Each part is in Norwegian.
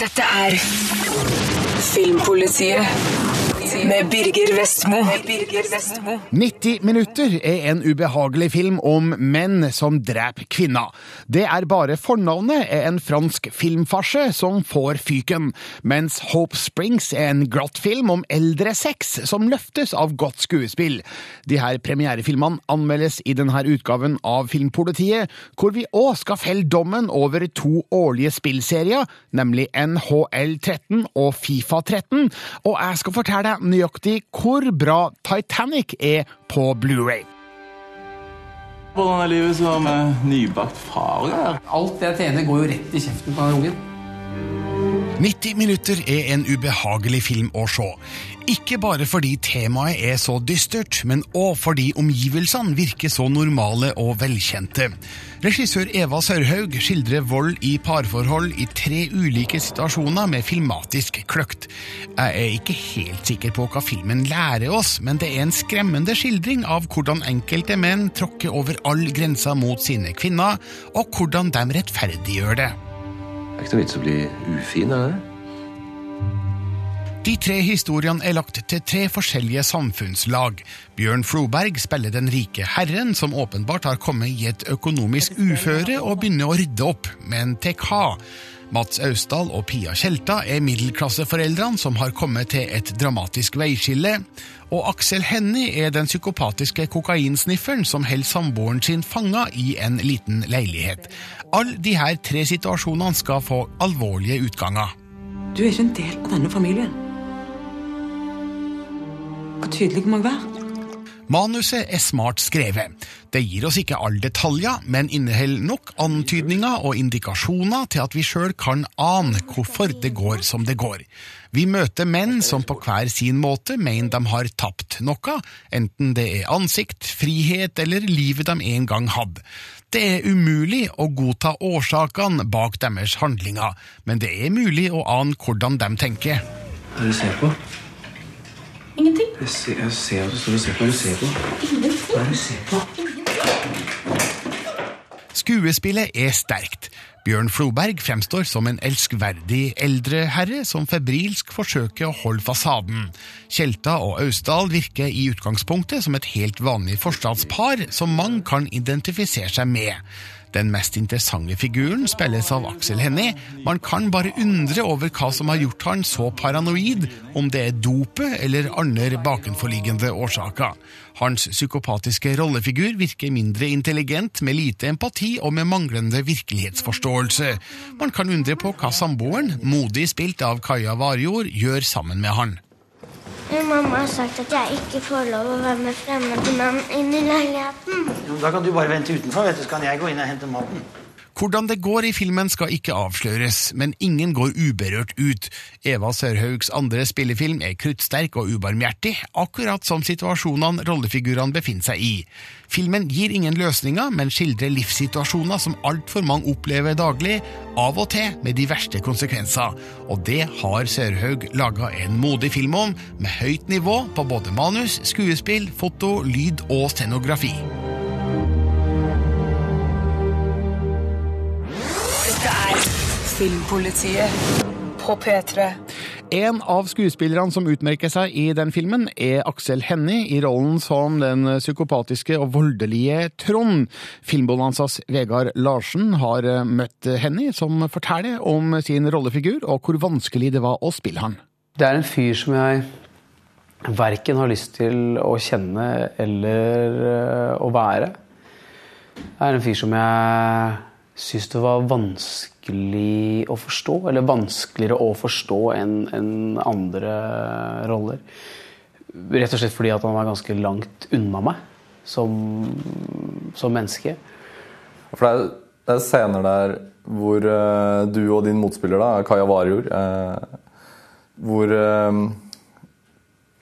Dette er Filmpolitiet med Birger Vestmo. 90 minutter er en ubehagelig film om menn som dreper kvinner. Det er bare fornavnet er en fransk filmfarse som får fyken, mens Hope Springs er en glatt film om eldre sex som løftes av godt skuespill. De her premierefilmene anmeldes i denne utgaven av Filmpolitiet, hvor vi òg skal felle dommen over to årlige spillserier, nemlig NHL 13 og Fifa 13, og jeg skal fortelle deg nøyaktig hvor bra Titanic er på Blu-ray. Hvordan er livet som nybakt far? Der? Alt det jeg tjener, går jo rett i kjeften på den ungen. 90 minutter er en ubehagelig film å se. Ikke bare fordi temaet er så dystert, men òg fordi omgivelsene virker så normale og velkjente. Regissør Eva Sørhaug skildrer vold i parforhold i tre ulike situasjoner med filmatisk kløkt. Jeg er ikke helt sikker på hva filmen lærer oss, men det er en skremmende skildring av hvordan enkelte menn tråkker over all grenser mot sine kvinner, og hvordan de rettferdiggjør det. Det er ikke noe vits å bli ufin, er det? De tre historiene er lagt til tre forskjellige samfunnslag. Bjørn Floberg spiller den rike herren som åpenbart har kommet i et økonomisk uføre og begynner å rydde opp, men til hva? Mats Austdal og Pia Tjelta er middelklasseforeldrene som har kommet til et dramatisk veiskille, og Aksel Hennie er den psykopatiske kokainsnifferen som holder samboeren sin fanga i en liten leilighet. Alle disse tre situasjonene skal få alvorlige utganger. Du er ikke en del av denne familien. Hvor tydelig må jeg være? Manuset er smart skrevet. Det gir oss ikke alle detaljer, men inneholder nok antydninger og indikasjoner til at vi sjøl kan ane hvorfor det går som det går. Vi møter menn som på hver sin måte mener de har tapt noe, enten det er ansikt, frihet eller livet de en gang hadde. Det er umulig å godta årsakene bak deres handlinger, men det er mulig å ane hvordan de tenker. Hva er det du ser på? Ingenting. Jeg ser, jeg ser at du står og ser på. Hva er det du ser på? Hva er det du ser på? Skuespillet er sterkt. Bjørn Floberg fremstår som en elskverdig eldre herre som febrilsk forsøker å holde fasaden. Tjelta og Austdal virker i utgangspunktet som et helt vanlig forstadspar som mange kan identifisere seg med. Den mest interessante figuren spilles av Aksel Hennie. Man kan bare undre over hva som har gjort han så paranoid, om det er dopet eller andre bakenforliggende årsaker. Hans psykopatiske rollefigur virker mindre intelligent, med lite empati og med manglende virkelighetsforståelse. Man kan undre på hva samboeren, modig spilt av Kaja Warjord, gjør sammen med han. Mamma har sagt at jeg ikke får lov å være med fremmede menn inn i leiligheten. Da kan du bare vente utenfor, vet du, så kan jeg gå inn og hente maten. Hvordan det går i filmen skal ikke avsløres, men ingen går uberørt ut. Eva Sørhaugs andre spillefilm er kruttsterk og ubarmhjertig, akkurat som situasjonene rollefigurene befinner seg i. Filmen gir ingen løsninger, men skildrer livssituasjoner som altfor mange opplever daglig, av og til med de verste konsekvenser. Og det har Sørhaug laga en modig film om, med høyt nivå på både manus, skuespill, foto, lyd og scenografi. Filmpolitiet på P3. En av skuespillerne som utmerker seg i den filmen, er Aksel Hennie i rollen som den psykopatiske og voldelige Trond. Filmbonanzas Vegard Larsen har møtt Hennie, som forteller om sin rollefigur og hvor vanskelig det var å spille han. Det er en fyr som jeg verken har lyst til å kjenne eller øh, å være. Det er en fyr som jeg syns det var vanskelig å forstå, eller vanskeligere å forstå enn en andre roller. Rett og slett fordi at han var ganske langt unna meg som, som menneske. For det er, det er scener der hvor uh, du og din motspiller, da, Kaja Warjord, uh, hvor uh,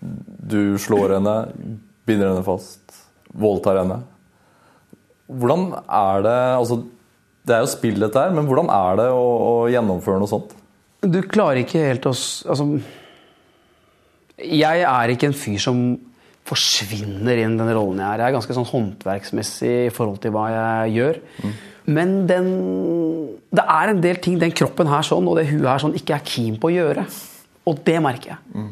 du slår henne, binder henne fast, voldtar henne. Hvordan er det altså, Det er jo spill, dette her, men hvordan er det å, å gjennomføre noe sånt? Du klarer ikke helt å Altså Jeg er ikke en fyr som forsvinner inn den rollen jeg er. Jeg er ganske sånn håndverksmessig i forhold til hva jeg gjør. Men den Det er en del ting den kroppen her sånn, og det huet her sånn ikke er keen på å gjøre. Og det merker jeg.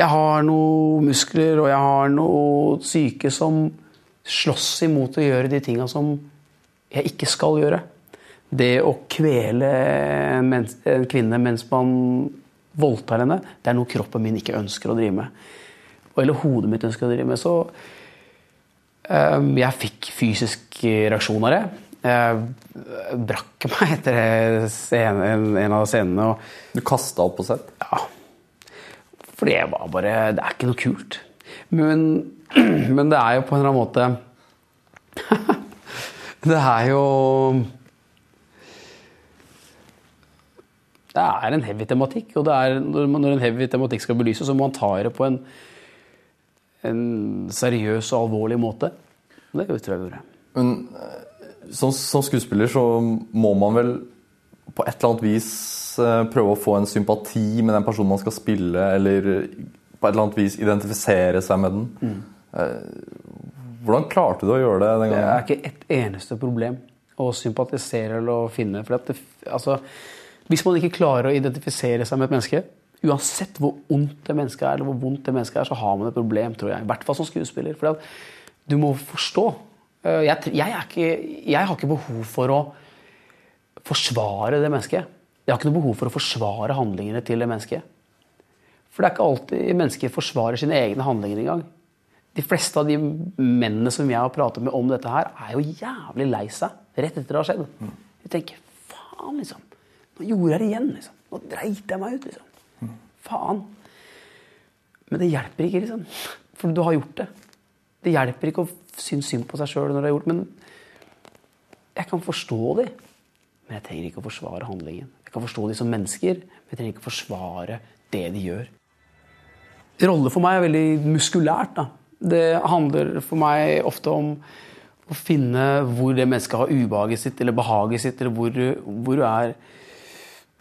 Jeg har noen muskler, og jeg har noe syke som slåss imot å gjøre de tinga som jeg ikke skal gjøre. Det å kvele en, kvinne mens man voldtar henne, det er noe kroppen min ikke ønsker å drive med. Eller hodet mitt ønsker å drive med. Så øhm, jeg fikk fysisk reaksjon av det. Jeg brakk meg etter scene, en, en av scenene. Og Du kasta opp på sett? Ja. Fordi jeg var bare Det er ikke noe kult. Men, men det er jo på en eller annen måte Det er jo Det er en heavy tematikk, og det er, når en heavy tematikk skal belyses, så må man ta det på en, en seriøs og alvorlig måte. Det tror jeg vi gjorde. Men eh, som, som skuespiller så må man vel på et eller annet vis eh, prøve å få en sympati med den personen man skal spille, eller på et eller annet vis identifisere seg med den. Eh, Hvordan klarte du å gjøre det den gangen? Det er ikke et eneste problem å sympatisere eller å finne. For at det, altså, hvis man ikke klarer å identifisere seg med et menneske, uansett hvor ondt det mennesket er, eller hvor vondt det mennesket er, så har man et problem, tror jeg. I hvert fall som skuespiller. For du må forstå. Eh, Jeg, jeg, ikke, jeg har ikke behov for å forsvare det mennesket. Jeg har ikke noe behov for å forsvare handlingene til det mennesket. For det er ikke alltid mennesker forsvarer sine egne handlinger engang. De fleste av de mennene som jeg har pratet med om dette her, er jo jævlig lei seg rett etter det har skjedd. De tenker faen, liksom. Nå gjorde jeg det igjen, liksom. Nå dreit jeg meg ut, liksom. Faen. Men det hjelper ikke, liksom. For du har gjort det. Det hjelper ikke å synes synd på seg sjøl når du har gjort Men jeg kan forstå de. Men jeg trenger ikke å forsvare handlingen. Jeg kan forstå de som mennesker, men jeg trenger ikke å forsvare det de gjør. Rolle for meg er veldig muskulært. Da. Det handler for meg ofte om å finne hvor det mennesket har ubehaget sitt eller behaget sitt, eller hvor, hvor du er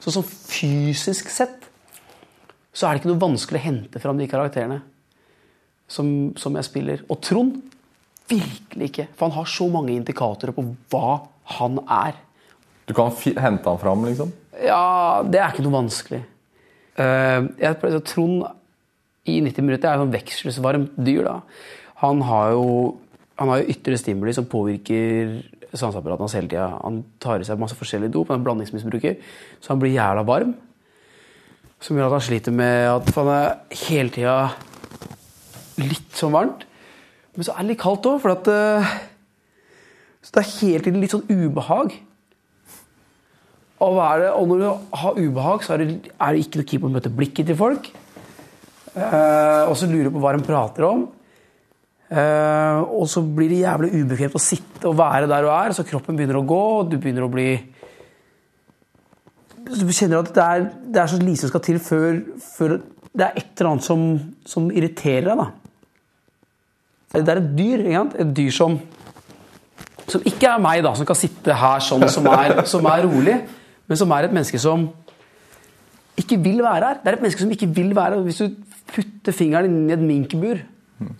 Sånn som fysisk sett så er det ikke noe vanskelig å hente fram de karakterene som, som jeg spiller. Og Trond virkelig ikke. For han har så mange indikatorer på hva han er. Du kan hente han fram, liksom? Ja, det er ikke noe vanskelig. Uh, jeg, Trond i 90 minutter er jo en vekselsvarmt dyr. da. Han har jo, han har jo ytre stimuli som påvirker sanseapparatet hans hele tida. Han tar i seg masse forskjellig dop, han er blandingsmisbruker, så han blir jævla varm. Som gjør at han sliter med at han er hele tida litt sånn varmt. Men så er det litt kaldt òg, for at eh, Så det er hele tiden litt sånn ubehag. Og, og når du har ubehag, så er det, er det ikke noe keen å møte blikket til folk. Eh, og så lurer du på hva de prater om. Uh, og så blir det jævlig ubekvemt å sitte og være der du er, så kroppen begynner å gå, og du begynner å bli så Du kjenner at det er, det er så lite som skal til før, før det er et eller annet som, som irriterer deg. da. Det er et dyr, ikke? Et dyr som som ikke er meg, da, som kan sitte her sånn, som er, som er rolig, men som er et menneske som ikke vil være her. Det er et menneske som ikke vil være her. Hvis du putter fingeren inn i et minkbur,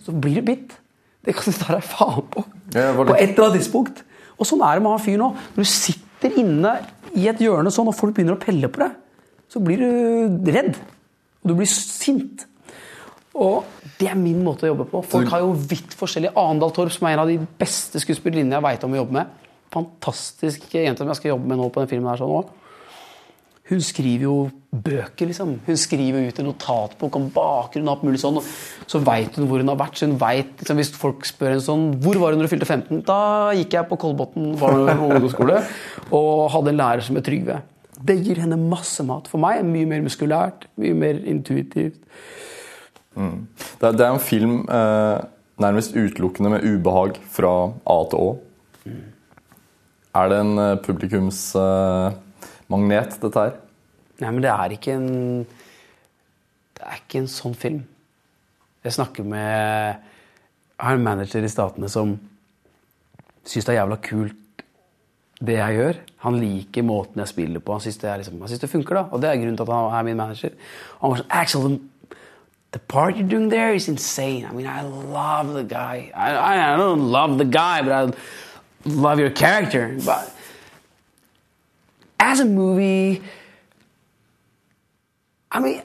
så blir du bitt. Det kan du ta deg faen på. Ja, På et eller annet tidspunkt. Og sånn er det med han fyren òg. Når du sitter inne i et hjørne sånn, og folk begynner å pelle på deg, så blir du redd. Og du blir sint. Og det er min måte å jobbe på. Folk har jo vidt forskjellig. Arendal Torp, som er en av de beste skuespillerinnene jeg veit om å jobbe med. Fantastisk jente som jeg skal jobbe med nå på den filmen her sånn også. Hun skriver jo bøker, liksom. Hun skriver ut en notatbok om bakgrunn og alt mulig sånn. og Så veit hun hvor hun har vært. Så hun vet, liksom, Hvis folk spør henne sånn Hvor var du når du fylte 15? Da gikk jeg på Kolbotn ungdomsskole og hadde en lærer som het Trygve. Det gir henne masse mat. For meg mye mer muskulært, mye mer intuitivt. Det er, det er en film eh, nærmest utelukkende med ubehag fra A til Å. Er det en eh, publikumsmagnet, dette her? Nei, men det er ikke en Det er ikke en sånn film. Jeg snakker med Jeg har en manager i Statene som syns det er jævla kult det jeg gjør. Han liker måten jeg spiller på. Han syns det, liksom, det funker, da. Og det er grunnen til at han er min manager. Og han var sånn Axel, the, part you're doing there is insane. I mean, I love the guy. I, I don't love the guy, but I love your character. But as a movie, I mean,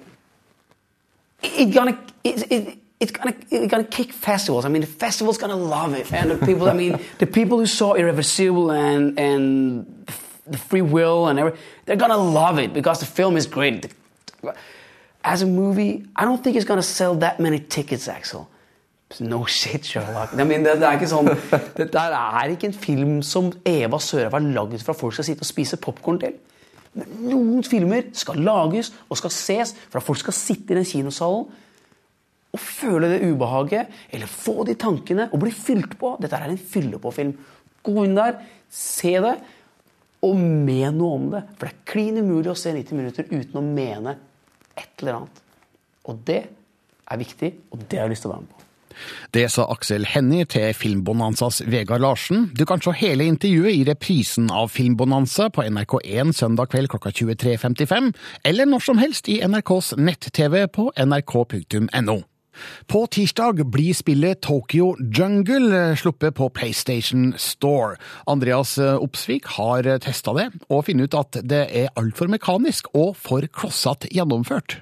it's gonna it, it, it's gonna it's gonna kick festivals. I mean, the festivals gonna love it, and the people. I mean, the people who saw Irreversible and and the Free Will and everything, they're gonna love it because the film is great. As a movie, I don't think it's gonna sell that many tickets, Axel. No shit, Sherlock. I mean, det, det, er ikke sånn, Dette er ikke en film som Eva Sørheim har laget for at folk skal sitte og spise popkorn til. Men noen filmer skal lages og skal ses for at folk skal sitte i den kinosalen og føle det ubehaget, eller få de tankene og bli fylt på. Dette er en fylle-på-film. Gå inn der, se det, og men noe om det. For det er klin umulig å se 90 minutter uten å mene et eller annet. Og det er viktig, og det har jeg lyst til å være med på. Det sa Aksel Hennie til Filmbonanzas Vegard Larsen. Du kan se hele intervjuet i reprisen av Filmbonanza på NRK1 søndag kveld klokka 23.55, eller når som helst i NRKs nett-TV på nrk.no. På tirsdag blir spillet Tokyo Jungle sluppet på PlayStation Store. Andreas Opsvik har testa det, og funnet ut at det er altfor mekanisk og for klossete gjennomført.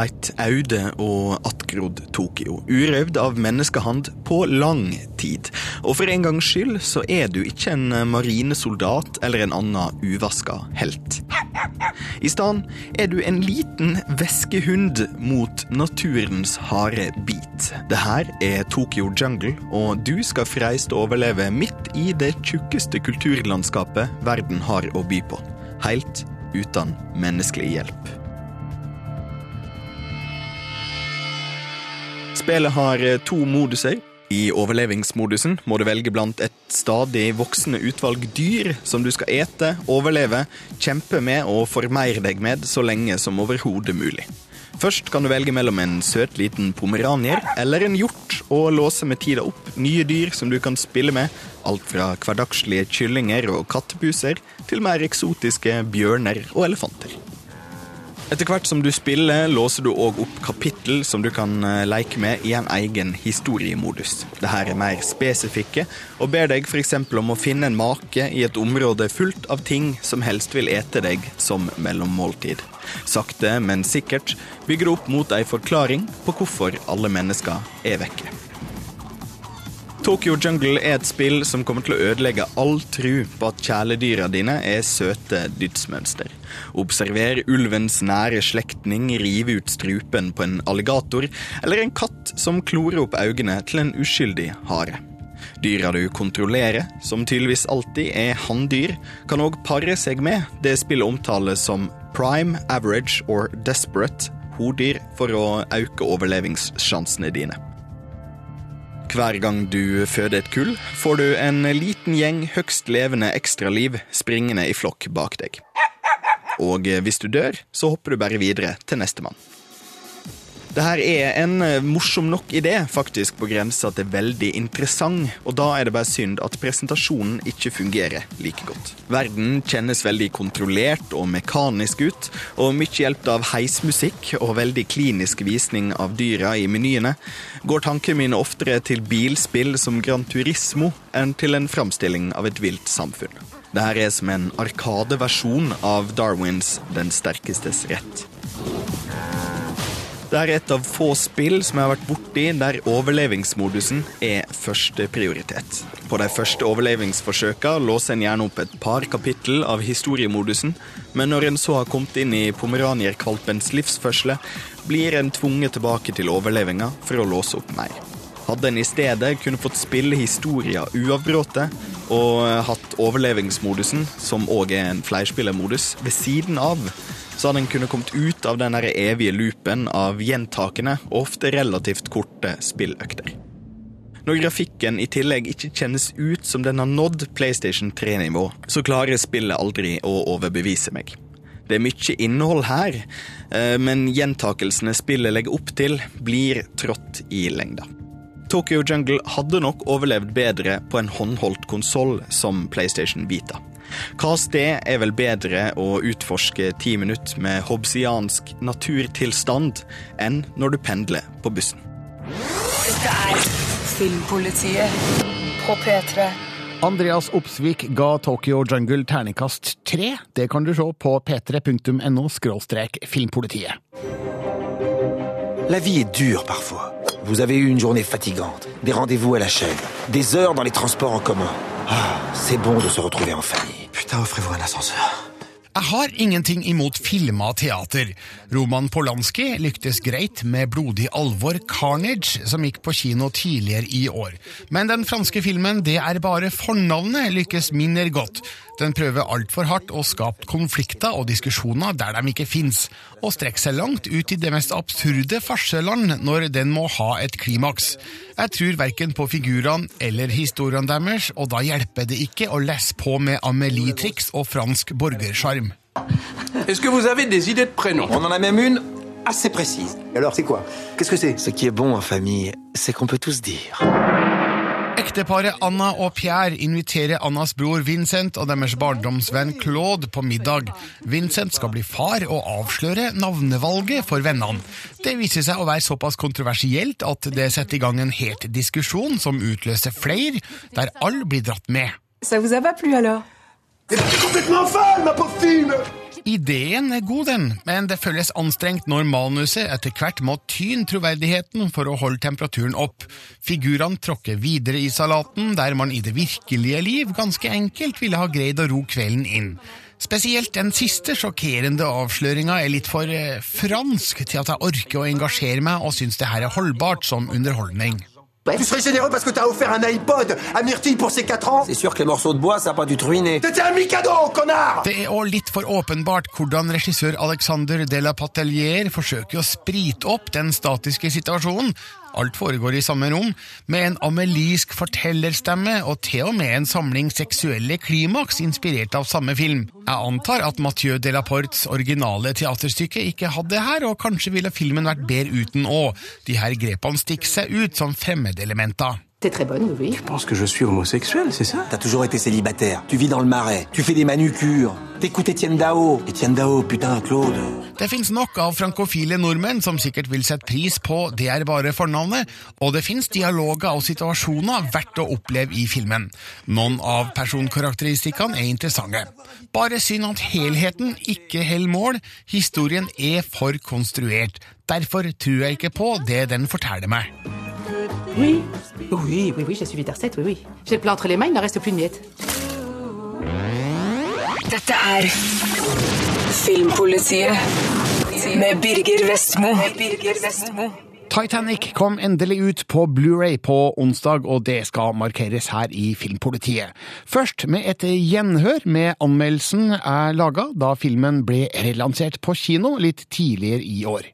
Et aude og attgrodd Tokyo, urøvd av menneskehand på lang tid. Og for en gangs skyld så er du ikke en marinesoldat eller en annen uvaska helt. I stedet er du en liten væskehund mot naturens harde bit. Det her er Tokyo Jungle, og du skal freist overleve midt i det tjukkeste kulturlandskapet verden har å by på. Helt uten menneskelig hjelp. Spillet har eh, to moduser. I overlevingsmodusen må du velge blant et stadig voksende utvalg dyr som du skal ete, overleve, kjempe med og formeire deg med så lenge som overhodet mulig. Først kan du velge mellom en søt liten pomeranier eller en hjort, og låse med tida opp nye dyr som du kan spille med, alt fra hverdagslige kyllinger og kattepuser til mer eksotiske bjørner og elefanter. Etter hvert som du spiller, låser du òg opp kapittel som du kan eh, leke med i en egen historiemodus. Dette er mer spesifikke, og ber deg f.eks. om å finne en make i et område fullt av ting som helst vil ete deg som mellommåltid. Sakte, men sikkert bygger du opp mot ei forklaring på hvorfor alle mennesker er vekke. Tokyo Jungle er et spill som kommer til å ødelegge all tru på at kjæledyra dine er søte dydsmønster. Observer ulvens nære slektning rive ut strupen på en alligator, eller en katt som klorer opp øynene til en uskyldig hare. Dyra du kontrollerer, som tydeligvis alltid er hanndyr, kan òg pare seg med det spillet omtales som prime, average or desperate, hodyr, for å øke overlevingssjansene dine. Hver gang du føder et kull, får du en liten gjeng høgst levende ekstraliv springende i flokk bak deg. Og hvis du dør, så hopper du bare videre til nestemann. Det her er en eh, morsom nok idé, faktisk på grensa til veldig interessant, og da er det bare synd at presentasjonen ikke fungerer like godt. Verden kjennes veldig kontrollert og mekanisk ut, og mye hjulpet av heismusikk og veldig klinisk visning av dyra i menyene, går tankene mine oftere til bilspill som Gran Turismo enn til en framstilling av et vilt samfunn. Dette er som en arkadeversjon av Darwins Den sterkestes rett. Det er et av få spill som jeg har vært borti der overlevingsmodusen er første prioritet. På de første overlevingsforsøka låser en gjerne opp et par kapittel av historiemodusen, men når en så har kommet inn i pomeranierkvalpens livsførsle, blir en tvunget tilbake til overlevinga for å låse opp mer. Hadde en i stedet kunne fått spille historia uavbrutt og hatt overlevingsmodusen, som òg er en flerspillermodus, ved siden av, så hadde en kunnet kommet ut av den evige loopen av gjentakende og ofte relativt korte spilløkter. Når grafikken i tillegg ikke kjennes ut som den har nådd PlayStation 3-nivå, så klarer spillet aldri å overbevise meg. Det er mye innhold her, eh, men gjentakelsene spillet legger opp til, blir trått i lengda. Tokyo Jungle hadde nok overlevd bedre på en håndholdt konsoll som PlayStation Vita. Hva sted er vel bedre å utforske ti minutter med hobbesiansk naturtilstand enn når du pendler på bussen? Dette er Filmpolitiet på P3. Andreas Opsvik ga Tokyo Jungle terningkast tre. Det kan du se på p3.no filmpolitiet. La vie est dure parfois. Vous avez eu une journée fatigante, des rendez-vous à la chaîne, des heures dans les transports en commun. Ah, c'est bon de se retrouver en famille. Putain, offrez-vous un ascenseur. Jeg har ingenting imot filma teater. Roman Polanski lyktes greit med blodig alvor Carnage, som gikk på kino tidligere i år. Men den franske filmen Det er bare fornavnet lykkes mindre godt. Den prøver altfor hardt å skape konflikter og diskusjoner der de ikke fins, og strekker seg langt ut i det mest absurde farseland når den må ha et klimaks. Jeg tror verken på figurene eller historiene deres, og da hjelper det ikke å lesse på med Amelie-triks og fransk borgersjarm. Est-ce que vous avez des idées de prénoms On en a même une assez précise. Alors, c'est quoi Qu'est-ce que c'est Ce qui est bon en famille, c'est qu'on peut tous dire. Ekteparet Anna og Pierre inviterer Annas bror Vincent og deres barndomsvenn Claude på middag. Vincent skal bli far og avsløre navnevalget for vennene. Det viser seg å være såpass kontroversielt at det setter i gang en het diskusjon som utløser flere, der alle blir dratt med. Ça vous a pas plu alors Ideen er god, den, men det føles anstrengt når manuset etter hvert må tyne troverdigheten for å holde temperaturen opp. Figurene tråkker videre i salaten, der man i det virkelige liv ganske enkelt ville ha greid å ro kvelden inn. Spesielt den siste sjokkerende avsløringa er litt for eh, fransk til at jeg orker å engasjere meg og syns det her er holdbart som underholdning. Tu serais généreux parce que t'as offert un iPod à Myrtille pour ses 4 ans C'est sûr que les morceaux de bois, ça a pas dû te ruiner. T'étais un mikado, connard Det er òg litt for åpenbart hvordan regissør Alexander de la Patelier forsøker å sprite opp den statiske situasjonen. Alt foregår i samme rom, med en amelisk fortellerstemme og til og med en samling seksuelle klimaks inspirert av samme film. Jeg antar at Mathieu Delaportes originale teaterstykke ikke hadde det her, og kanskje ville filmen vært bedre uten òg. De her grepene stikker seg ut som fremmedelementer. T'es très bonne, oui. Tu penses que je suis homosexuel, c'est ça T'as toujours été célibataire. Tu vis dans le marais. Tu fais des manucures. T'écoutes Etienne Dao. Etienne Dao, putain, Claude. Det fins nok av frankofile nordmenn som sikkert vil sette pris på Det er bare fornavnet, og det fins dialoger og situasjoner verdt å oppleve i filmen. Noen av personkarakteristikkene er interessante. Bare synd at helheten ikke holder mål, historien er for konstruert. Derfor tror jeg ikke på det den forteller meg. Oui. Oui, oui, oui, j'ai suivi ta recette, oui, oui. J'ai le plat entre les mains, il ne reste plus de miettes. Dette er Filmpolitiet med Birger Vestmo. Med Birger Vestmo. Titanic kom endelig ut på Blu-ray på onsdag, og det skal markeres her i Filmpolitiet. Først med et gjenhør med anmeldelsen er laga da filmen ble relansert på kino litt tidligere i år.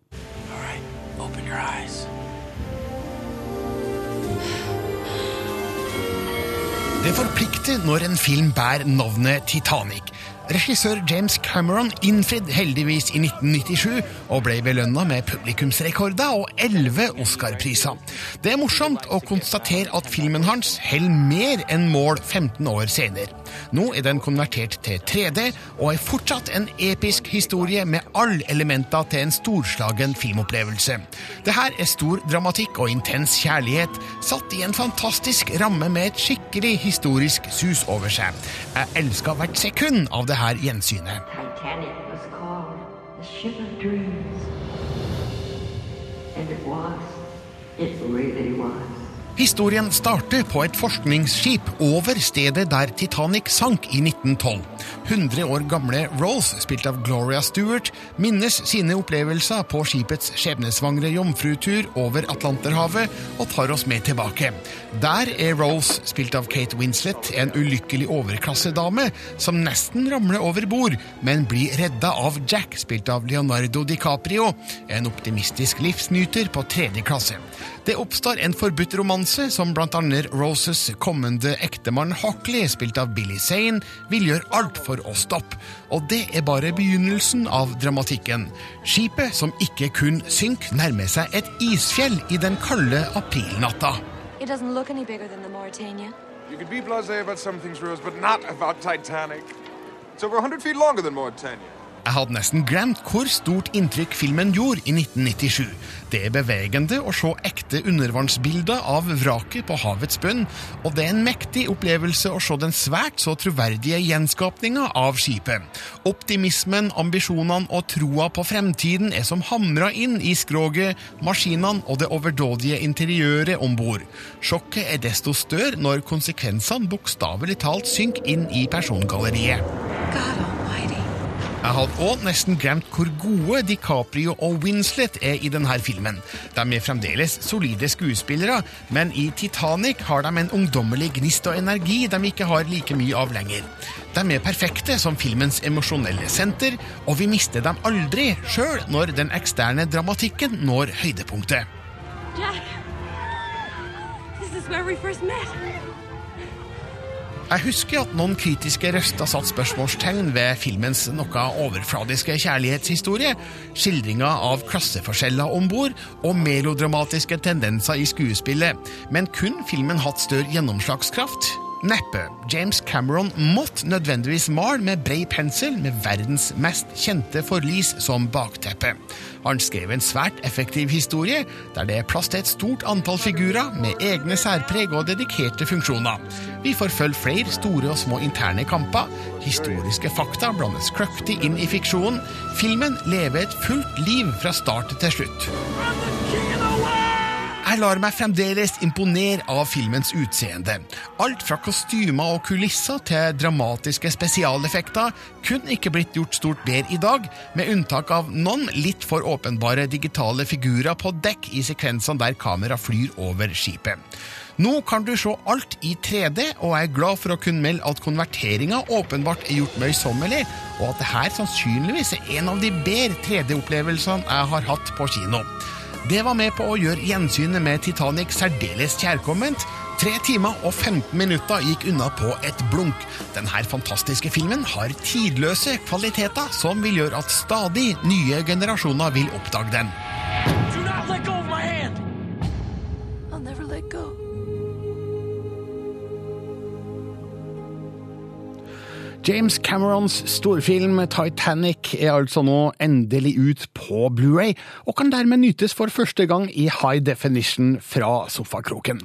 Det forplikter når en film bærer navnet Titanic. Regissør James Cameron innfridde heldigvis i 1997 og ble belønna med publikumsrekorder og elleve Oscar-priser. Det er morsomt å konstatere at filmen hans holder mer enn mål 15 år senere. Nå er den konvertert til 3D og er fortsatt en episk historie med alle elementer til en storslagen filmopplevelse. Det her er stor dramatikk og intens kjærlighet, satt i en fantastisk ramme med et skikkelig historisk sus over seg. Jeg elska hvert sekund av det her gjensynet. Titanic was called the ship of dreams. And it was. It really was. Historien starter på et forskningsskip over stedet der Titanic sank i 1912. 100 år gamle Rolls, spilt av Gloria Stewart, minnes sine opplevelser på skipets skjebnesvangre jomfrutur over Atlanterhavet og tar oss med tilbake. Der er Rolls, spilt av Kate Winslet, en ulykkelig overklassedame som nesten ramler over bord, men blir redda av Jack, spilt av Leonardo DiCaprio, en optimistisk livsnyter på tredje klasse. Det oppstår en forbudt romanse som blant annet Roses kommende ektemann Hockley, spilt av Billy Zane, vil gjøre alt for å stoppe. Og det er bare begynnelsen av dramatikken. Skipet, som ikke kun synker, nærmer seg et isfjell i den kalde aprilnatta. It doesn't look any bigger than the Mauritania. You could be blasé about some things, Rose, but not about Titanic. It's over 100 feet longer than Mauritania. Jeg hadde nesten glemt hvor stort inntrykk filmen gjorde i 1997. Det er bevegende å se ekte undervannsbilder av vraket på havets bunn, og det er en mektig opplevelse å se den svært så troverdige gjenskapninga av skipet. Optimismen, ambisjonene og troa på fremtiden er som hamra inn i skroget, maskinene og det overdådige interiøret om bord. Sjokket er desto større når konsekvensene bokstavelig talt synker inn i persongalleriet. Jeg hadde òg nesten glemt hvor gode DiCaprio og Winslet er i denne filmen. De er fremdeles solide skuespillere, men i Titanic har de en ungdommelig gnist og energi de ikke har like mye av lenger. De er perfekte som filmens emosjonelle senter, og vi mister dem aldri, sjøl når den eksterne dramatikken når høydepunktet. Jack, this is where we first met. Jeg husker at noen kritiske røster satte spørsmålstegn ved filmens noe overfladiske kjærlighetshistorie, skildringa av klasseforskjeller om bord og melodramatiske tendenser i skuespillet, men kun filmen hatt større gjennomslagskraft? Neppe. James Cameron måtte nødvendigvis male med brei pensel med verdens mest kjente forlis som bakteppe. Han skrev en svært effektiv historie, der det er plass til et stort antall figurer med egne særpreg og dedikerte funksjoner. Vi får følge flere store og små interne kamper. Historiske fakta blandes kløktig inn i fiksjonen. Filmen lever et fullt liv fra start til slutt. Jeg lar meg fremdeles imponere av filmens utseende. Alt fra kostymer og kulisser til dramatiske spesialeffekter kunne ikke blitt gjort stort bedre i dag, med unntak av noen litt for åpenbare digitale figurer på dekk i sekvensene der kamera flyr over skipet. Nå kan du se alt i 3D, og jeg er glad for å kunne melde at konverteringa åpenbart er gjort møysommelig, og at dette sannsynligvis er en av de bedre 3D-opplevelsene jeg har hatt på kino. Det var med på å gjøre gjensynet med Titanic særdeles kjærkomment. Tre timer og 15 minutter gikk unna på et blunk. Denne fantastiske filmen har tidløse kvaliteter som vil gjøre at stadig nye generasjoner vil oppdage den. Do not let go James Camerons storfilm Titanic er altså nå endelig ut på Blu-ray, og kan dermed nytes for første gang i high definition fra sofakroken.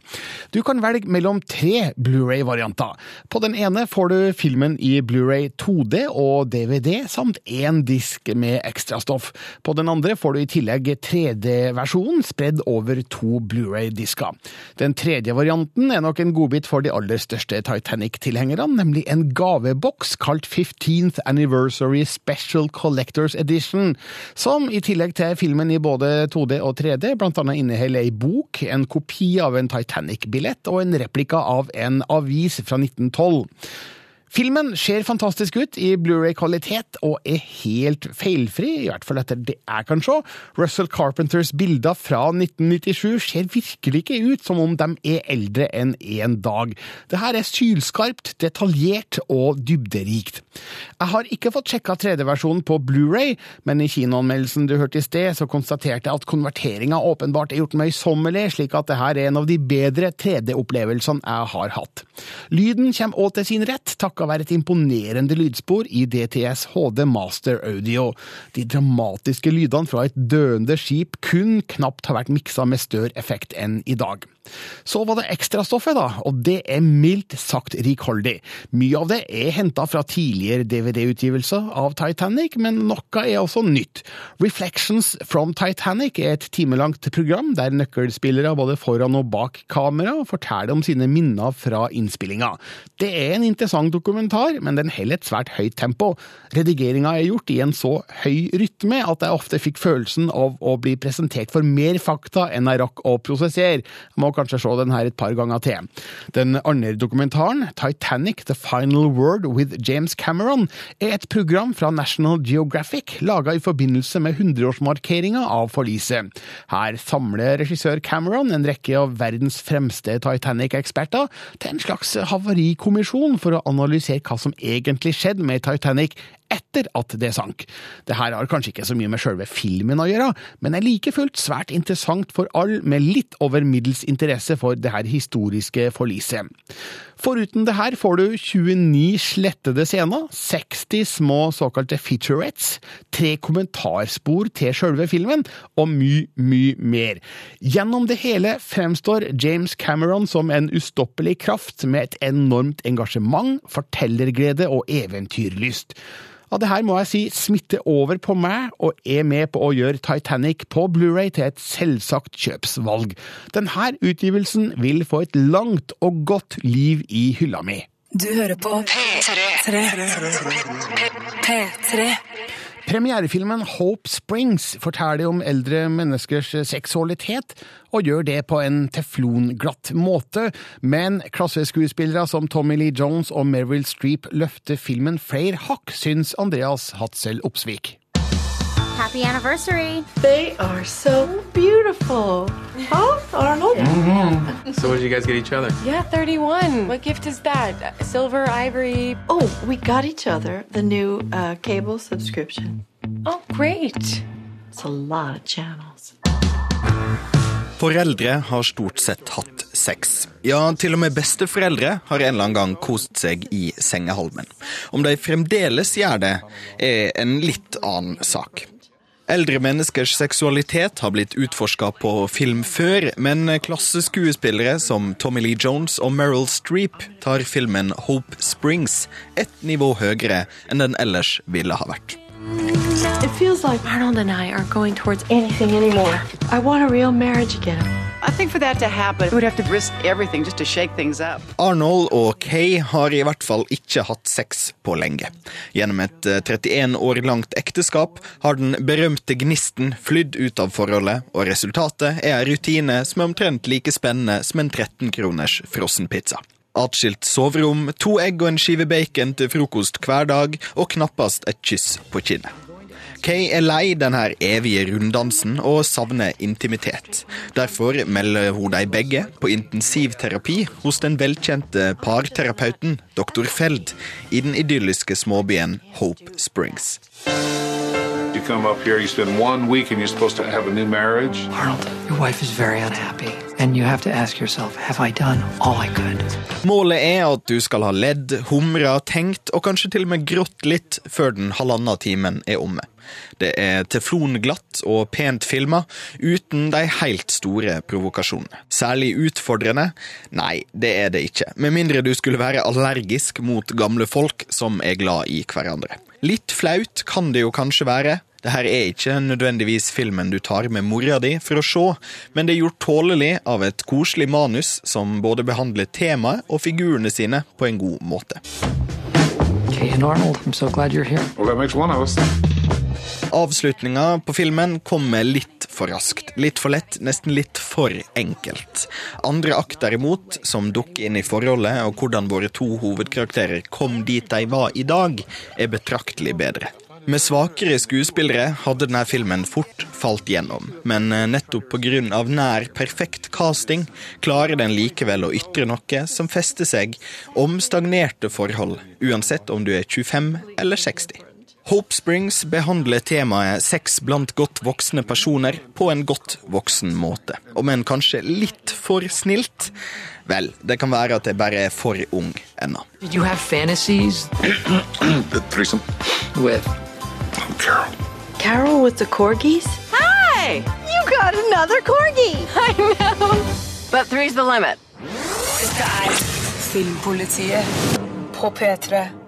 Du kan velge mellom tre Blu-ray-varianter. På den ene får du filmen i Blu-ray 2D og DVD, samt én disk med ekstrastoff. På den andre får du i tillegg 3D-versjonen spredd over to Blu-ray-disker. Den tredje varianten er nok en godbit for de aller største Titanic-tilhengerne, nemlig en gaveboks kalt 15th Anniversary Special Collectors Edition, som i tillegg til filmen i både 2D og 3D blant annet inneholder ei bok, en kopi av en Titanic-billett og en replika av en avis fra 1912. Filmen ser fantastisk ut i Blu-ray-kvalitet og er helt feilfri, i hvert fall etter det jeg kan se. Russell Carpenters bilder fra 1997 ser virkelig ikke ut som om de er eldre enn én dag. Det her er sylskarpt, detaljert og dybderikt. Jeg har ikke fått sjekka 3D-versjonen på Blu-ray, men i kinoanmeldelsen du hørte i sted, så konstaterte jeg at konverteringa åpenbart er gjort møysommelig, slik at det her er en av de bedre 3D-opplevelsene jeg har hatt. Lyden kommer òg til sin rett, takka være et imponerende lydspor i DTS HD Master Audio. De dramatiske lydene fra et døende skip kun knapt har vært miksa med større effekt enn i dag. Så var det ekstrastoffet, da, og det er mildt sagt rikholdig. Mye av det er henta fra tidligere DVD-utgivelser av Titanic, men noe er også nytt. Reflections from Titanic er et timelangt program der nøkkelspillere både foran og bak kamera forteller om sine minner fra innspillinga. Det er en interessant dokumentar, men den holder et svært høyt tempo. Redigeringa er gjort i en så høy rytme at jeg ofte fikk følelsen av å bli presentert for mer fakta enn jeg rakk å prosessere. Jeg må kanskje se den her et par ganger til. Den andre dokumentaren, Titanic The Final Word with James Cameron, er et program fra National Geographic laga i forbindelse med 100-årsmarkeringa av forliset. Her samler regissør Cameron en rekke av verdens fremste Titanic-eksperter til en slags havarikommisjon for å analysere hva som egentlig skjedde med Titanic etter at det sank. Det her har kanskje ikke så mye med sjølve filmen å gjøre, men er like fullt svært interessant for all med litt over middels interesse for det her historiske forliset. Foruten det her får du 29 slettede scener, 60 små såkalte featurettes, tre kommentarspor til sjølve filmen, og mye, mye mer. Gjennom det hele fremstår James Cameron som en ustoppelig kraft med et enormt engasjement, fortellerglede og eventyrlyst. Ja, det her må jeg si smitter over på meg, og er med på å gjøre Titanic på Blu-ray til et selvsagt kjøpsvalg. Denne utgivelsen vil få et langt og godt liv i hylla mi. Du hører på P3. P3. Premierefilmen Hope Springs forteller om eldre menneskers seksualitet, og gjør det på en teflonglatt måte, men klasseskuespillere som Tommy Lee Jones og Meryl Streep løfter filmen flere hakk, syns Andreas Hatzel Opsvik. Happy anniversary. They are so beautiful. Huh, Arnold? So what did you guys get each other? Yeah, 31. What gift is that? Silver, ivory? Oh, we got each other the new uh, cable subscription. Oh, great. It's a lot of channels. Foreldre har stort sett hatt sex. Ja, til og med besteforeldre har en eller annen gang kost seg i sengehalmen. Om de fremdeles gjør det, er en litt annen sak. Eldre menneskers seksualitet har blitt utforska på film før, men klasseskuespillere som Tommy Lee Jones og Meryl Streep tar filmen Hope Springs ett nivå høyere enn den ellers ville ha vært. It feels like Arnold and I aren't going towards anything anymore. I want a real marriage again. Arnold og Kay har i hvert fall ikke hatt sex på lenge. Gjennom et eh, 31 år langt ekteskap har den berømte gnisten flydd ut av forholdet, og resultatet er en rutine som er omtrent like spennende som en 13 kroners frossenpizza. Atskilt soverom, to egg og en skive bacon til frokost hver dag, og knappast et kyss på kinnet. Kay er lei denne evige runddansen og savner intimitet. Derfor melder hun de begge på intensivterapi hos den velkjente parterapeuten dr. Feld i den idylliske småbyen Hope Springs. You come up here, you spend one week, and you're supposed to have a new marriage. Arnold, your wife is very unhappy, and you have to ask yourself, have I done all I could? Målet er at du skal ha ledd, humra, tenkt og kanskje til og med grått litt før den halvannen timen er omme. Det er teflonglatt og pent filma, uten de helt store provokasjonene. Særlig utfordrende? Nei, det er det ikke. Med mindre du skulle være allergisk mot gamle folk som er glad i hverandre. Litt flaut kan det jo kanskje være. Det her er ikke nødvendigvis filmen du tar med mora di for å se, men det er gjort tålelig av et koselig manus som både behandler temaet og figurene sine på en god måte. Kay Arnold, I'm so glad you're here. Well, that makes one of us. Avslutninga på filmen kommer litt for raskt, litt for lett, nesten litt for enkelt. Andre akt derimot, som dukker inn i forholdet og hvordan våre to hovedkarakterer kom dit de var i dag, er betraktelig bedre. Med svakere skuespillere hadde denne filmen fort falt gjennom, men eh, nettopp pga. nær perfekt casting klarer den likevel å ytre noe som fester seg om stagnerte forhold, uansett om du er 25 eller 60. Hope Springs behandler temaet sex blant godt voksne personer på en godt voksen måte. Om enn kanskje litt for snilt. Vel, det kan være at jeg bare er for ung ennå. You have fantasies? the threesome. With? Carol. Carol with the corgis? Hi! You got another corgi! I know. But three's the limit. Dette er Filmpolitiet på P3.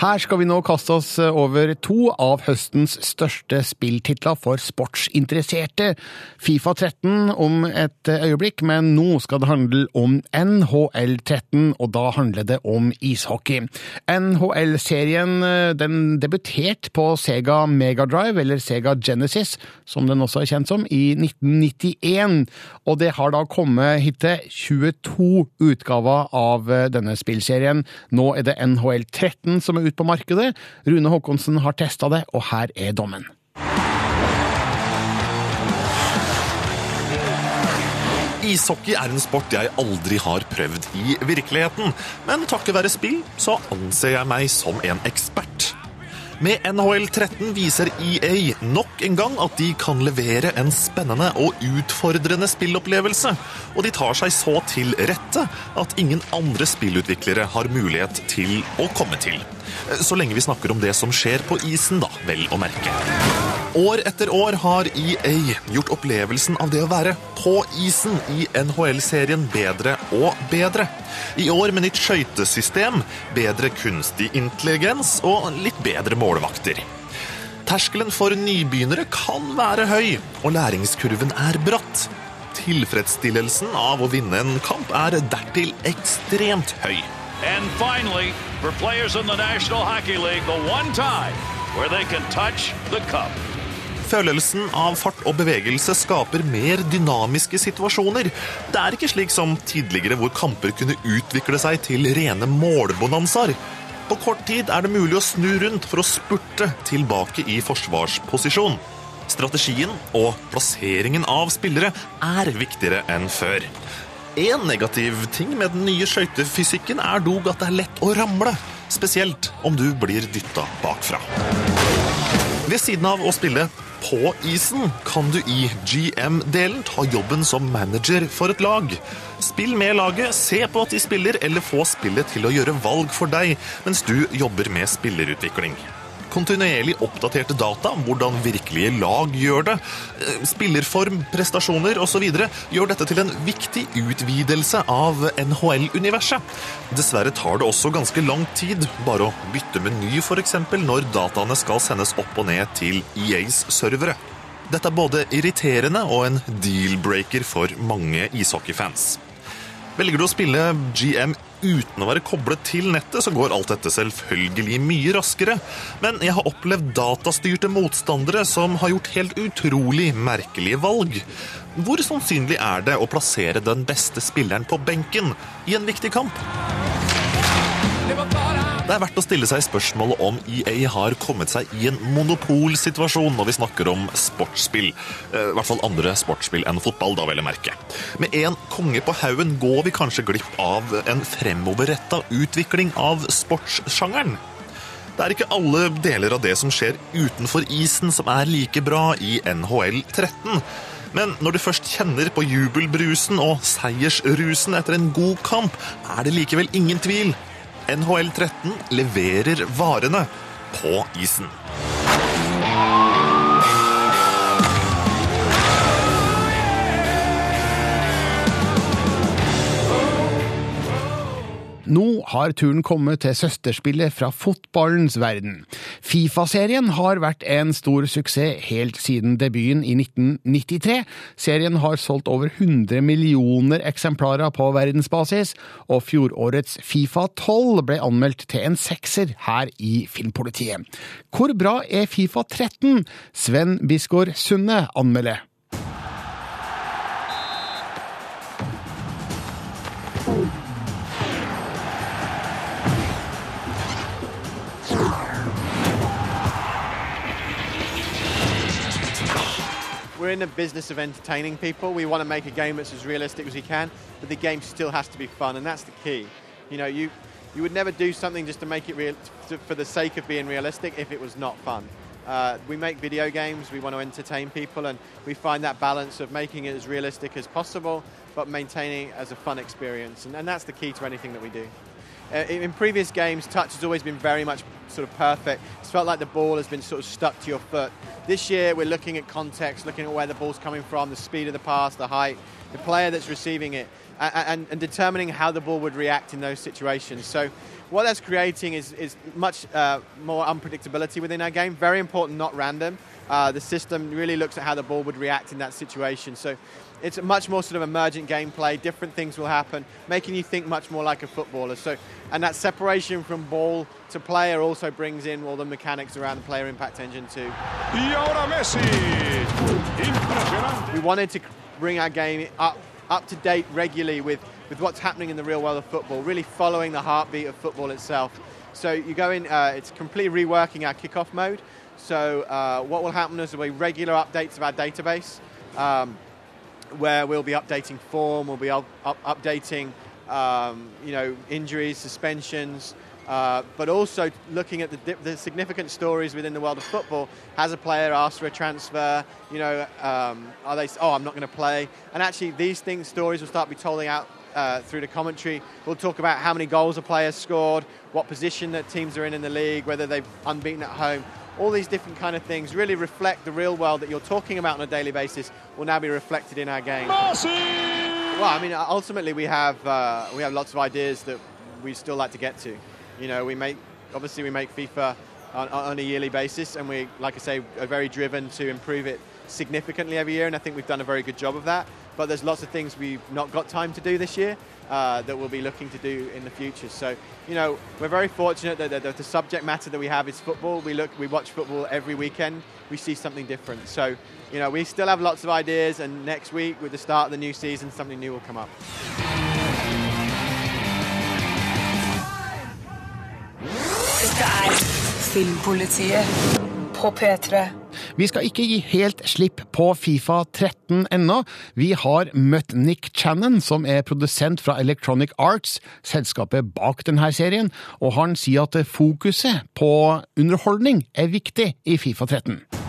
Her skal vi nå kaste oss over to av høstens største spilltitler for sportsinteresserte. Fifa 13 om et øyeblikk, men nå skal det handle om NHL 13, og da handler det om ishockey. NHL-serien den debuterte på Sega Megadrive, eller Sega Genesis, som den også er kjent som, i 1991. Og det har da kommet hittil 22 utgaver av denne spillserien. Nå er det NHL 13 som er ute på markedet. Rune Håkonsen har testa det, og her er dommen. Ishockey er en sport jeg aldri har prøvd i virkeligheten, men takket være spill så anser jeg meg som en ekspert. Med NHL 13 viser EA nok en gang at de kan levere en spennende og utfordrende spillopplevelse, og de tar seg så til rette at ingen andre spillutviklere har mulighet til å komme til. Så lenge vi snakker om det som skjer på isen, da, vel å merke. År etter år har EA gjort opplevelsen av det å være på isen i NHL-serien bedre og bedre. I år med nytt skøytesystem, bedre kunstig intelligens og litt bedre målvakter. Terskelen for nybegynnere kan være høy, og læringskurven er bratt. Tilfredsstillelsen av å vinne en kamp er dertil ekstremt høy. And finally, for players in the National Hockey League, the one time where they can touch the cup. Følelsen av fart og bevegelse skaper mer dynamiske situasjoner. Det er ikke slik som tidligere hvor kamper kunne utvikle seg til rene målbonanzaer. På kort tid er det mulig å snu rundt for å spurte tilbake i forsvarsposisjon. Strategien og plasseringen av spillere er viktigere enn før. En negativ ting med den nye skøytefysikken er dog at det er lett å ramle. Spesielt om du blir dytta bakfra. Ved siden av å spille på isen kan du i GM-delen ta jobben som manager for et lag. Spill med laget, se på at de spiller, eller få spillet til å gjøre valg for deg mens du jobber med spillerutvikling. Kontinuerlig oppdaterte data om hvordan virkelige lag gjør det, eh, spillerform, prestasjoner osv. gjør dette til en viktig utvidelse av NHL-universet. Dessverre tar det også ganske lang tid bare å bytte meny f.eks. når dataene skal sendes opp og ned til EAs servere. Dette er både irriterende og en deal-breaker for mange ishockeyfans. Velger du å spille GM uten å være koblet til nettet, så går alt dette selvfølgelig mye raskere. Men jeg har opplevd datastyrte motstandere som har gjort helt utrolig merkelige valg. Hvor sannsynlig er det å plassere den beste spilleren på benken i en viktig kamp? Det er verdt å stille seg spørsmålet om EA har kommet seg i en monopolsituasjon når vi snakker om sportsspill. Eh, I hvert fall andre sportsspill enn fotball, da vel å merke. Med én konge på haugen går vi kanskje glipp av en fremoverretta utvikling av sportssjangeren. Det er ikke alle deler av det som skjer utenfor isen som er like bra i NHL 13. Men når du først kjenner på jubelbrusen og seiersrusen etter en god kamp, er det likevel ingen tvil. NHL 13 leverer varene på isen. Nå har turen kommet til søsterspillet fra fotballens verden. Fifa-serien har vært en stor suksess helt siden debuten i 1993. Serien har solgt over 100 millioner eksemplarer på verdensbasis, og fjorårets Fifa 12 ble anmeldt til en sekser her i Filmpolitiet. Hvor bra er Fifa 13? Sven Bisgaard Sunde anmelder. We're in the business of entertaining people. We want to make a game that's as realistic as we can, but the game still has to be fun, and that's the key. You know, you you would never do something just to make it real to, for the sake of being realistic if it was not fun. Uh, we make video games. We want to entertain people, and we find that balance of making it as realistic as possible, but maintaining it as a fun experience, and, and that's the key to anything that we do. Uh, in previous games, touch has always been very much sort of perfect. It's felt like the ball has been sort of stuck to your foot. This year, we're looking at context, looking at where the ball's coming from, the speed of the pass, the height, the player that's receiving it, and, and, determining how the ball would react in those situations. So, what that's creating is, is much uh, more unpredictability within our game. Very important, not random. Uh, the system really looks at how the ball would react in that situation. So, it's a much more sort of emergent gameplay. Different things will happen, making you think much more like a footballer. So, and that separation from ball to player also brings in all the mechanics around the player impact engine too. We wanted to bring our game up up to date regularly with, with what's happening in the real world of football, really following the heartbeat of football itself. So you go in, uh, it's completely reworking our kickoff mode. So uh, what will happen is there'll be regular updates of our database. Um, where we'll be updating form, we'll be up, up, updating, um, you know, injuries, suspensions, Uh, but also looking at the, the significant stories within the world of football. Has a player asked for a transfer? You know, um, are they? Oh, I'm not going to play. And actually, these things, stories will start to be told out uh, through the commentary. We'll talk about how many goals a player scored, what position that teams are in in the league, whether they've unbeaten at home. All these different kind of things really reflect the real world that you're talking about on a daily basis will now be reflected in our game. Well, I mean, ultimately we have uh, we have lots of ideas that we still like to get to. You know, we make obviously we make FIFA on, on a yearly basis, and we, like I say, are very driven to improve it significantly every year, and I think we've done a very good job of that. But there's lots of things we've not got time to do this year uh, that we'll be looking to do in the future. So, you know, we're very fortunate that the, the subject matter that we have is football. We look, we watch football every weekend. We see something different. So, you know, we still have lots of ideas, and next week, with the start of the new season, something new will come up. På P3. Vi skal ikke gi helt slipp på Fifa 13 ennå. Vi har møtt Nick Channon, som er produsent fra Electronic Arts, selskapet bak denne serien, og han sier at fokuset på underholdning er viktig i Fifa 13.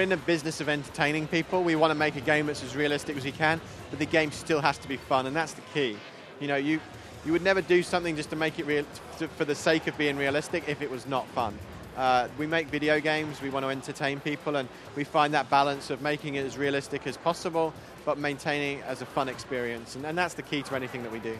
We're in the business of entertaining people. We want to make a game that's as realistic as we can, but the game still has to be fun, and that's the key. You know, you you would never do something just to make it real to, for the sake of being realistic if it was not fun. Uh, we make video games. We want to entertain people, and we find that balance of making it as realistic as possible, but maintaining it as a fun experience, and, and that's the key to anything that we do.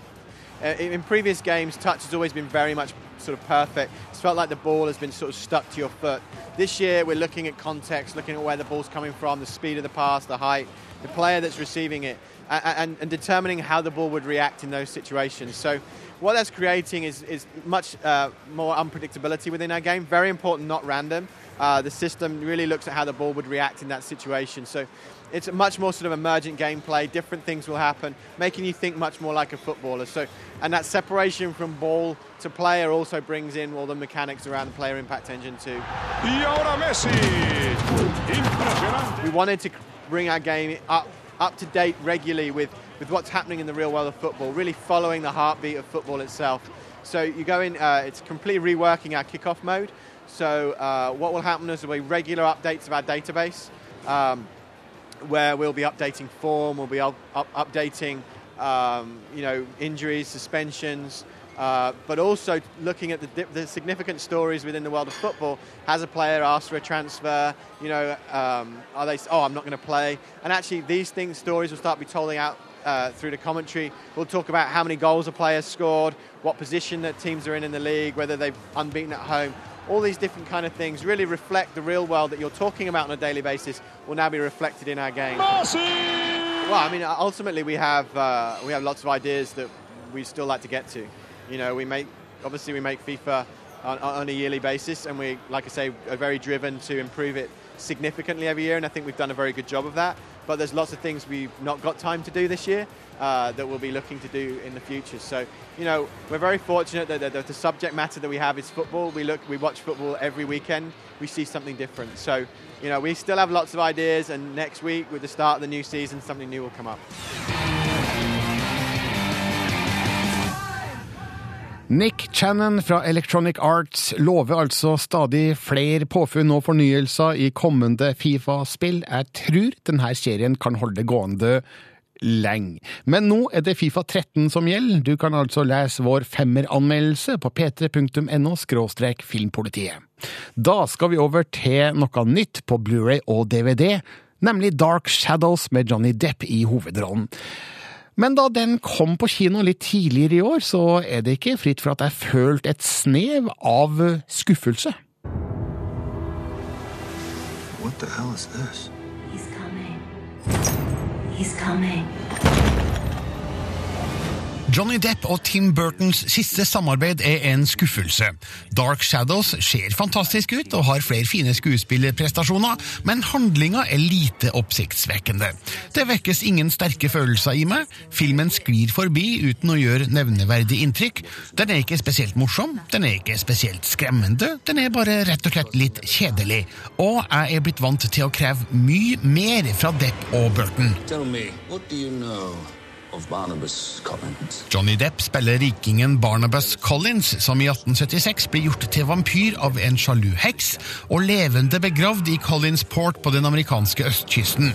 Uh, in previous games, touch has always been very much sort of perfect. It's felt like the ball has been sort of stuck to your foot. This year, we're looking at context, looking at where the ball's coming from, the speed of the pass, the height, the player that's receiving it, and, and determining how the ball would react in those situations. So, what that's creating is, is much uh, more unpredictability within our game. Very important, not random. Uh, the system really looks at how the ball would react in that situation. So, it's a much more sort of emergent gameplay. Different things will happen, making you think much more like a footballer. So, and that separation from ball to player also brings in all the mechanics around the player impact engine too. Messi. We wanted to bring our game up up to date regularly with, with what's happening in the real world of football, really following the heartbeat of football itself. So you go in, uh, it's completely reworking our kickoff mode. So uh, what will happen is there'll be regular updates of our database, um, where we'll be updating form, we'll be up, up, updating, um, you know, injuries, suspensions, uh, but also looking at the, the significant stories within the world of football. Has a player asked for a transfer? You know, um, are they? Oh, I'm not going to play. And actually, these things, stories will start to be told out uh, through the commentary. We'll talk about how many goals a player scored, what position that teams are in in the league, whether they've unbeaten at home. All these different kind of things really reflect the real world that you're talking about on a daily basis will now be reflected in our game. Well, I mean, ultimately we have uh, we have lots of ideas that we still like to get to. You know, we make obviously we make FIFA on, on a yearly basis, and we, like I say, are very driven to improve it significantly every year, and I think we've done a very good job of that. But there's lots of things we've not got time to do this year uh, that we'll be looking to do in the future. So, you know, we're very fortunate that the, the subject matter that we have is football. We look, we watch football every weekend. We see something different. So, you know, we still have lots of ideas, and next week, with the start of the new season, something new will come up. Nick Channon fra Electronic Arts lover altså stadig flere påfunn og fornyelser i kommende Fifa-spill. Jeg tror denne serien kan holde det gående lenge. Men nå er det Fifa 13 som gjelder. Du kan altså lese vår femmeranmeldelse på p3.no filmpolitiet. Da skal vi over til noe nytt på Blu-ray og DVD, nemlig Dark Shadows med Johnny Depp i hovedrollen. Men da den kom på kino litt tidligere i år, så er det ikke fritt for at jeg følte et snev av skuffelse. What the hell is this? He's coming. He's coming. Johnny Depp og Tim Burtons siste samarbeid er en skuffelse. Dark Shadows ser fantastisk ut og har flere fine skuespillerprestasjoner, men handlinga er lite oppsiktsvekkende. Det vekkes ingen sterke følelser i meg, filmen sklir forbi uten å gjøre nevneverdig inntrykk. Den er ikke spesielt morsom, den er ikke spesielt skremmende, den er bare rett og slett litt kjedelig. Og jeg er blitt vant til å kreve mye mer fra Depp og Burton. Tell me, what do you know? Johnny Depp spiller rikingen Barnabas Collins, som i 1876 blir gjort til vampyr av en sjalu heks og levende begravd i Collins Port på den amerikanske østkysten.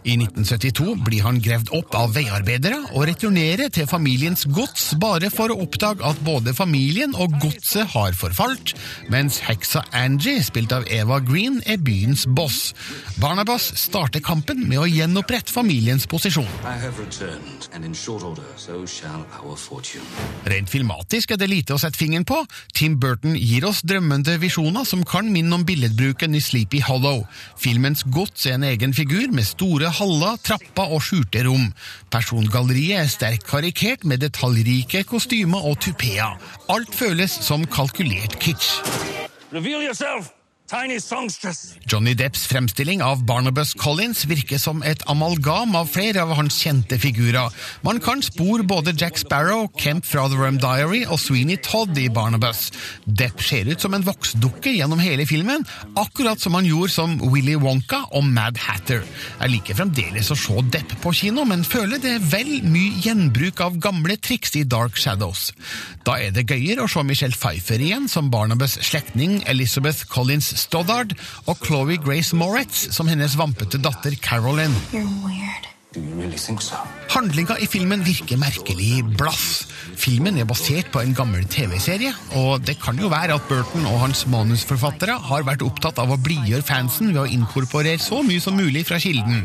I 1972 blir han gravd opp av veiarbeidere og returnerer til familiens gods bare for å oppdage at både familien og godset har forfalt, mens heksa Angie, spilt av Eva Green, er byens boss. Barnabas starter kampen med å gjenopprette familiens posisjon. Order, so. Rent filmatisk er det lite å sette fingeren på. Tim Burton gir oss drømmende visjoner som kan minne om billedbruken i Sleepy Hollow. Filmens gods er en egen figur med store haller, trapper og skjulte rom. Persongalleriet er sterkt karikert med detaljrike kostymer og tupeer. Alt føles som kalkulert kitsch. Reveal yourself. Johnny Depps fremstilling av Barnabas Collins virker som et amalgam av flere av hans kjente figurer. Man kan spore både Jack Sparrow, Kemp fra The Rum Diary og Sweeney Todd i Barnabas. Depp ser ut som en voksdukke gjennom hele filmen, akkurat som han gjorde som Willy Wonka og Mad Hatter. Jeg liker fremdeles å se Depp på kino, men føler det vel mye gjenbruk av gamle triks i Dark Shadows. Da er det gøyere å se Michelle Pfeiffer igjen som Barnabas slektning Elizabeth Collins Stoddard og Chloé Grace Moretz som hennes vampete datter Carolyn. Really so? Handlinga i filmen virker merkelig blass. Filmen er basert på en gammel TV-serie, og det kan jo være at Burton og hans manusforfattere har vært opptatt av å blidgjøre fansen ved å inkorporere så mye som mulig fra kilden.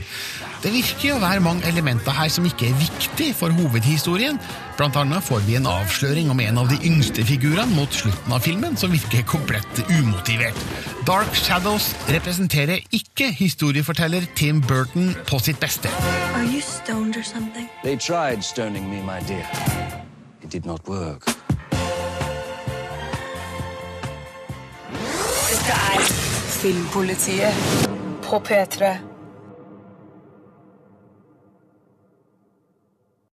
Det virker å være mange elementer her som ikke er viktig for hovedhistorien. Blant annet får vi en avsløring om en av de yngste figurene mot slutten av filmen, som virker komplett umotivert. Dark Shadows representerer ikke historieforteller Tim Burton på sitt beste. Are you stoned or something? They tried stoning me, my dear. It did not work. Dette er Filmpolitiet på P3.